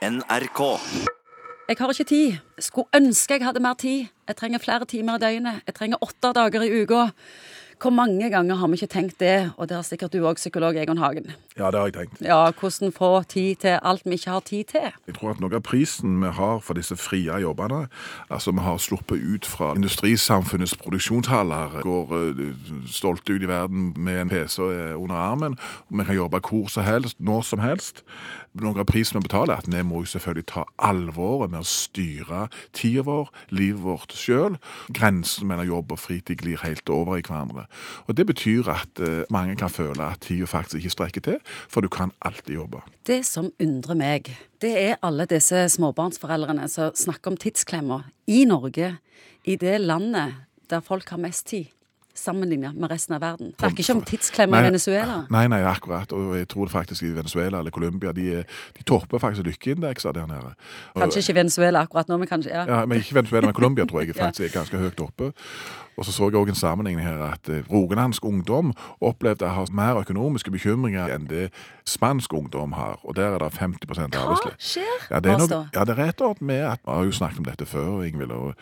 NRK. Jeg har ikke tid. Skulle ønske jeg hadde mer tid. Jeg trenger flere timer i døgnet. Jeg trenger åtte dager i uka. Hvor mange ganger har vi ikke tenkt det? Og det har sikkert du òg, psykolog Egon Hagen. Ja, det har jeg tenkt. Ja, hvordan få tid til alt vi ikke har tid til. Jeg tror at noe av prisen vi har for disse frie jobbene, altså vi har sluppet ut fra industrisamfunnets produksjonshaller, går eh, stolte ut i verden med en PC under armen, og vi kan jobbe hvor som helst, når som helst. Noe av prisen vi betaler, er at vi må jo selvfølgelig ta alvoret med å styre tida vår, livet vårt sjøl. Grensen mellom jobb og fritid glir helt over i hverandre. Og Det betyr at eh, mange kan føle at tida faktisk ikke strekker til, for du kan alltid jobbe. Det som undrer meg, det er alle disse småbarnsforeldrene som snakker om tidsklemmer i Norge, i det landet der folk har mest tid. Sammenlignet med resten av verden. Det er ikke om tidsklemmer i Venezuela. Nei, nei, akkurat. Og jeg tror faktisk i Venezuela eller Colombia de, de topper faktisk lykkeindekser der nede. Kanskje ikke Venezuela akkurat nå, men kanskje ja. Ja, men ikke Venezuela, men Colombia tror jeg faktisk er ganske høyt oppe. Og så så jeg også en sammenligning her at eh, rogalandsk ungdom opplevde å ha mer økonomiske bekymringer enn det spansk ungdom har. Og der er det 50 Hva skjer? Ja, det er noe, ja, det er rett og slett med at Vi har jo snakket om dette før, Ingvild. og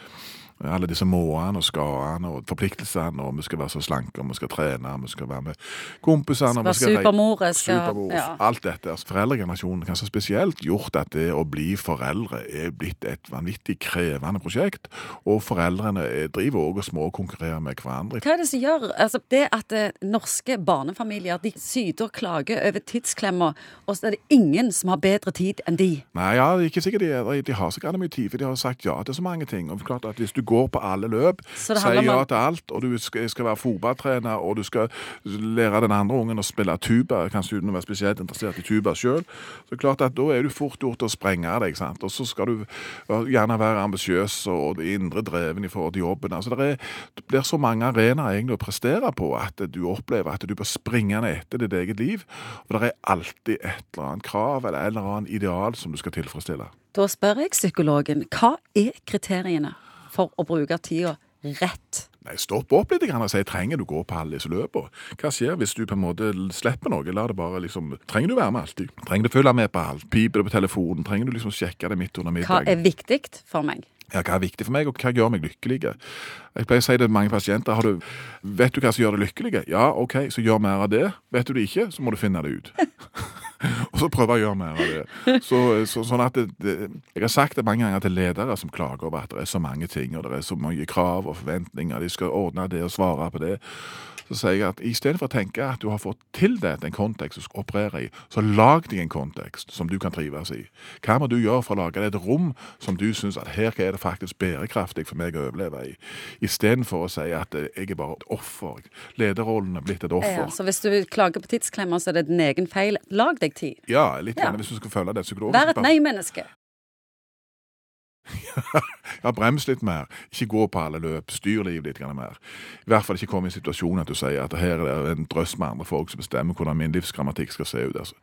alle disse måene og skadene og forpliktelsene, og vi skal være så slanke, og vi skal trene, og vi skal være med kompisene Skal være supermor, Supermor, ja. Alt dette. Altså, foreldregenerasjonen kanskje spesielt gjort at det å bli foreldre er blitt et vanvittig krevende prosjekt, og foreldrene er- driver også og småkonkurrerer med hverandre. Hva er det som gjør altså det at eh, norske barnefamilier de syter og klager over tidsklemmer, og så er det ingen som har bedre tid enn de? Nei, ja, det er ikke sikkert de, de har så mye tid, for de har sagt ja til så mange ting. Og klart at Hvis du går på alle løp, sier ja til alt, og du skal, skal være fotballtrener, og du skal lære den andre ungen å spille tuba, kanskje uten å være spesielt interessert i tuba sjøl, så klart at da er du fort gjort å sprenge deg. sant? Og så skal du gjerne være ambisiøs og indre dreven i forhold til jobben. Altså, det, er, det blir så mange arenaer egentlig å prestere på at du opplever at du bør springe ned etter ditt eget liv. For det er alltid et eller annet krav eller et eller annet ideal som du skal tilfredsstille. Da spør jeg psykologen, hva er kriteriene for å bruke tida rett? Nei, Stopp opp litt og si trenger du gå på alle disse løpene. Hva skjer hvis du på en måte slipper noe? La det bare liksom, Trenger du være med alltid? Trenger du følge med på alt? Piper det på telefonen? Trenger du liksom sjekke det midt under Hva er viktig for meg? Ja, hva er viktig for meg, og hva gjør meg lykkelig? Jeg pleier å si det til mange pasienter. Har du, vet du hva som gjør deg lykkelig? Ja, OK, så gjør mer av det. Vet du det ikke, så må du finne det ut. og så prøve å gjøre mer av det. Så, så, sånn at det, det, Jeg har sagt det mange ganger til ledere som klager over at det er så mange ting, og det er så mange krav og forventninger, de skal ordne det og svare på det. Så sier jeg at istedenfor å tenke at du har fått tildelt en kontekst du skal operere i, så lag deg en kontekst som du kan trives i. Hva må du gjøre for å lage et rom som du syns at her er det faktisk bærekraftig for meg å overleve i, istedenfor å si at jeg er bare et offer. Lederrollen er blitt et offer. Ja, så hvis du klager på tidsklemmer, så er det din egen feil. Lag deg tid. Ja, litt Ja. gjerne hvis du skal følge det psykologiske. Vær et nei-menneske. Ja, brems litt mer. Ikke gå på alle løp. Styr livet litt mer. I hvert fall ikke komme i en situasjon at du sier at her er det en drøss med andre folk som bestemmer hvordan min livsgrammatikk skal se ut. altså.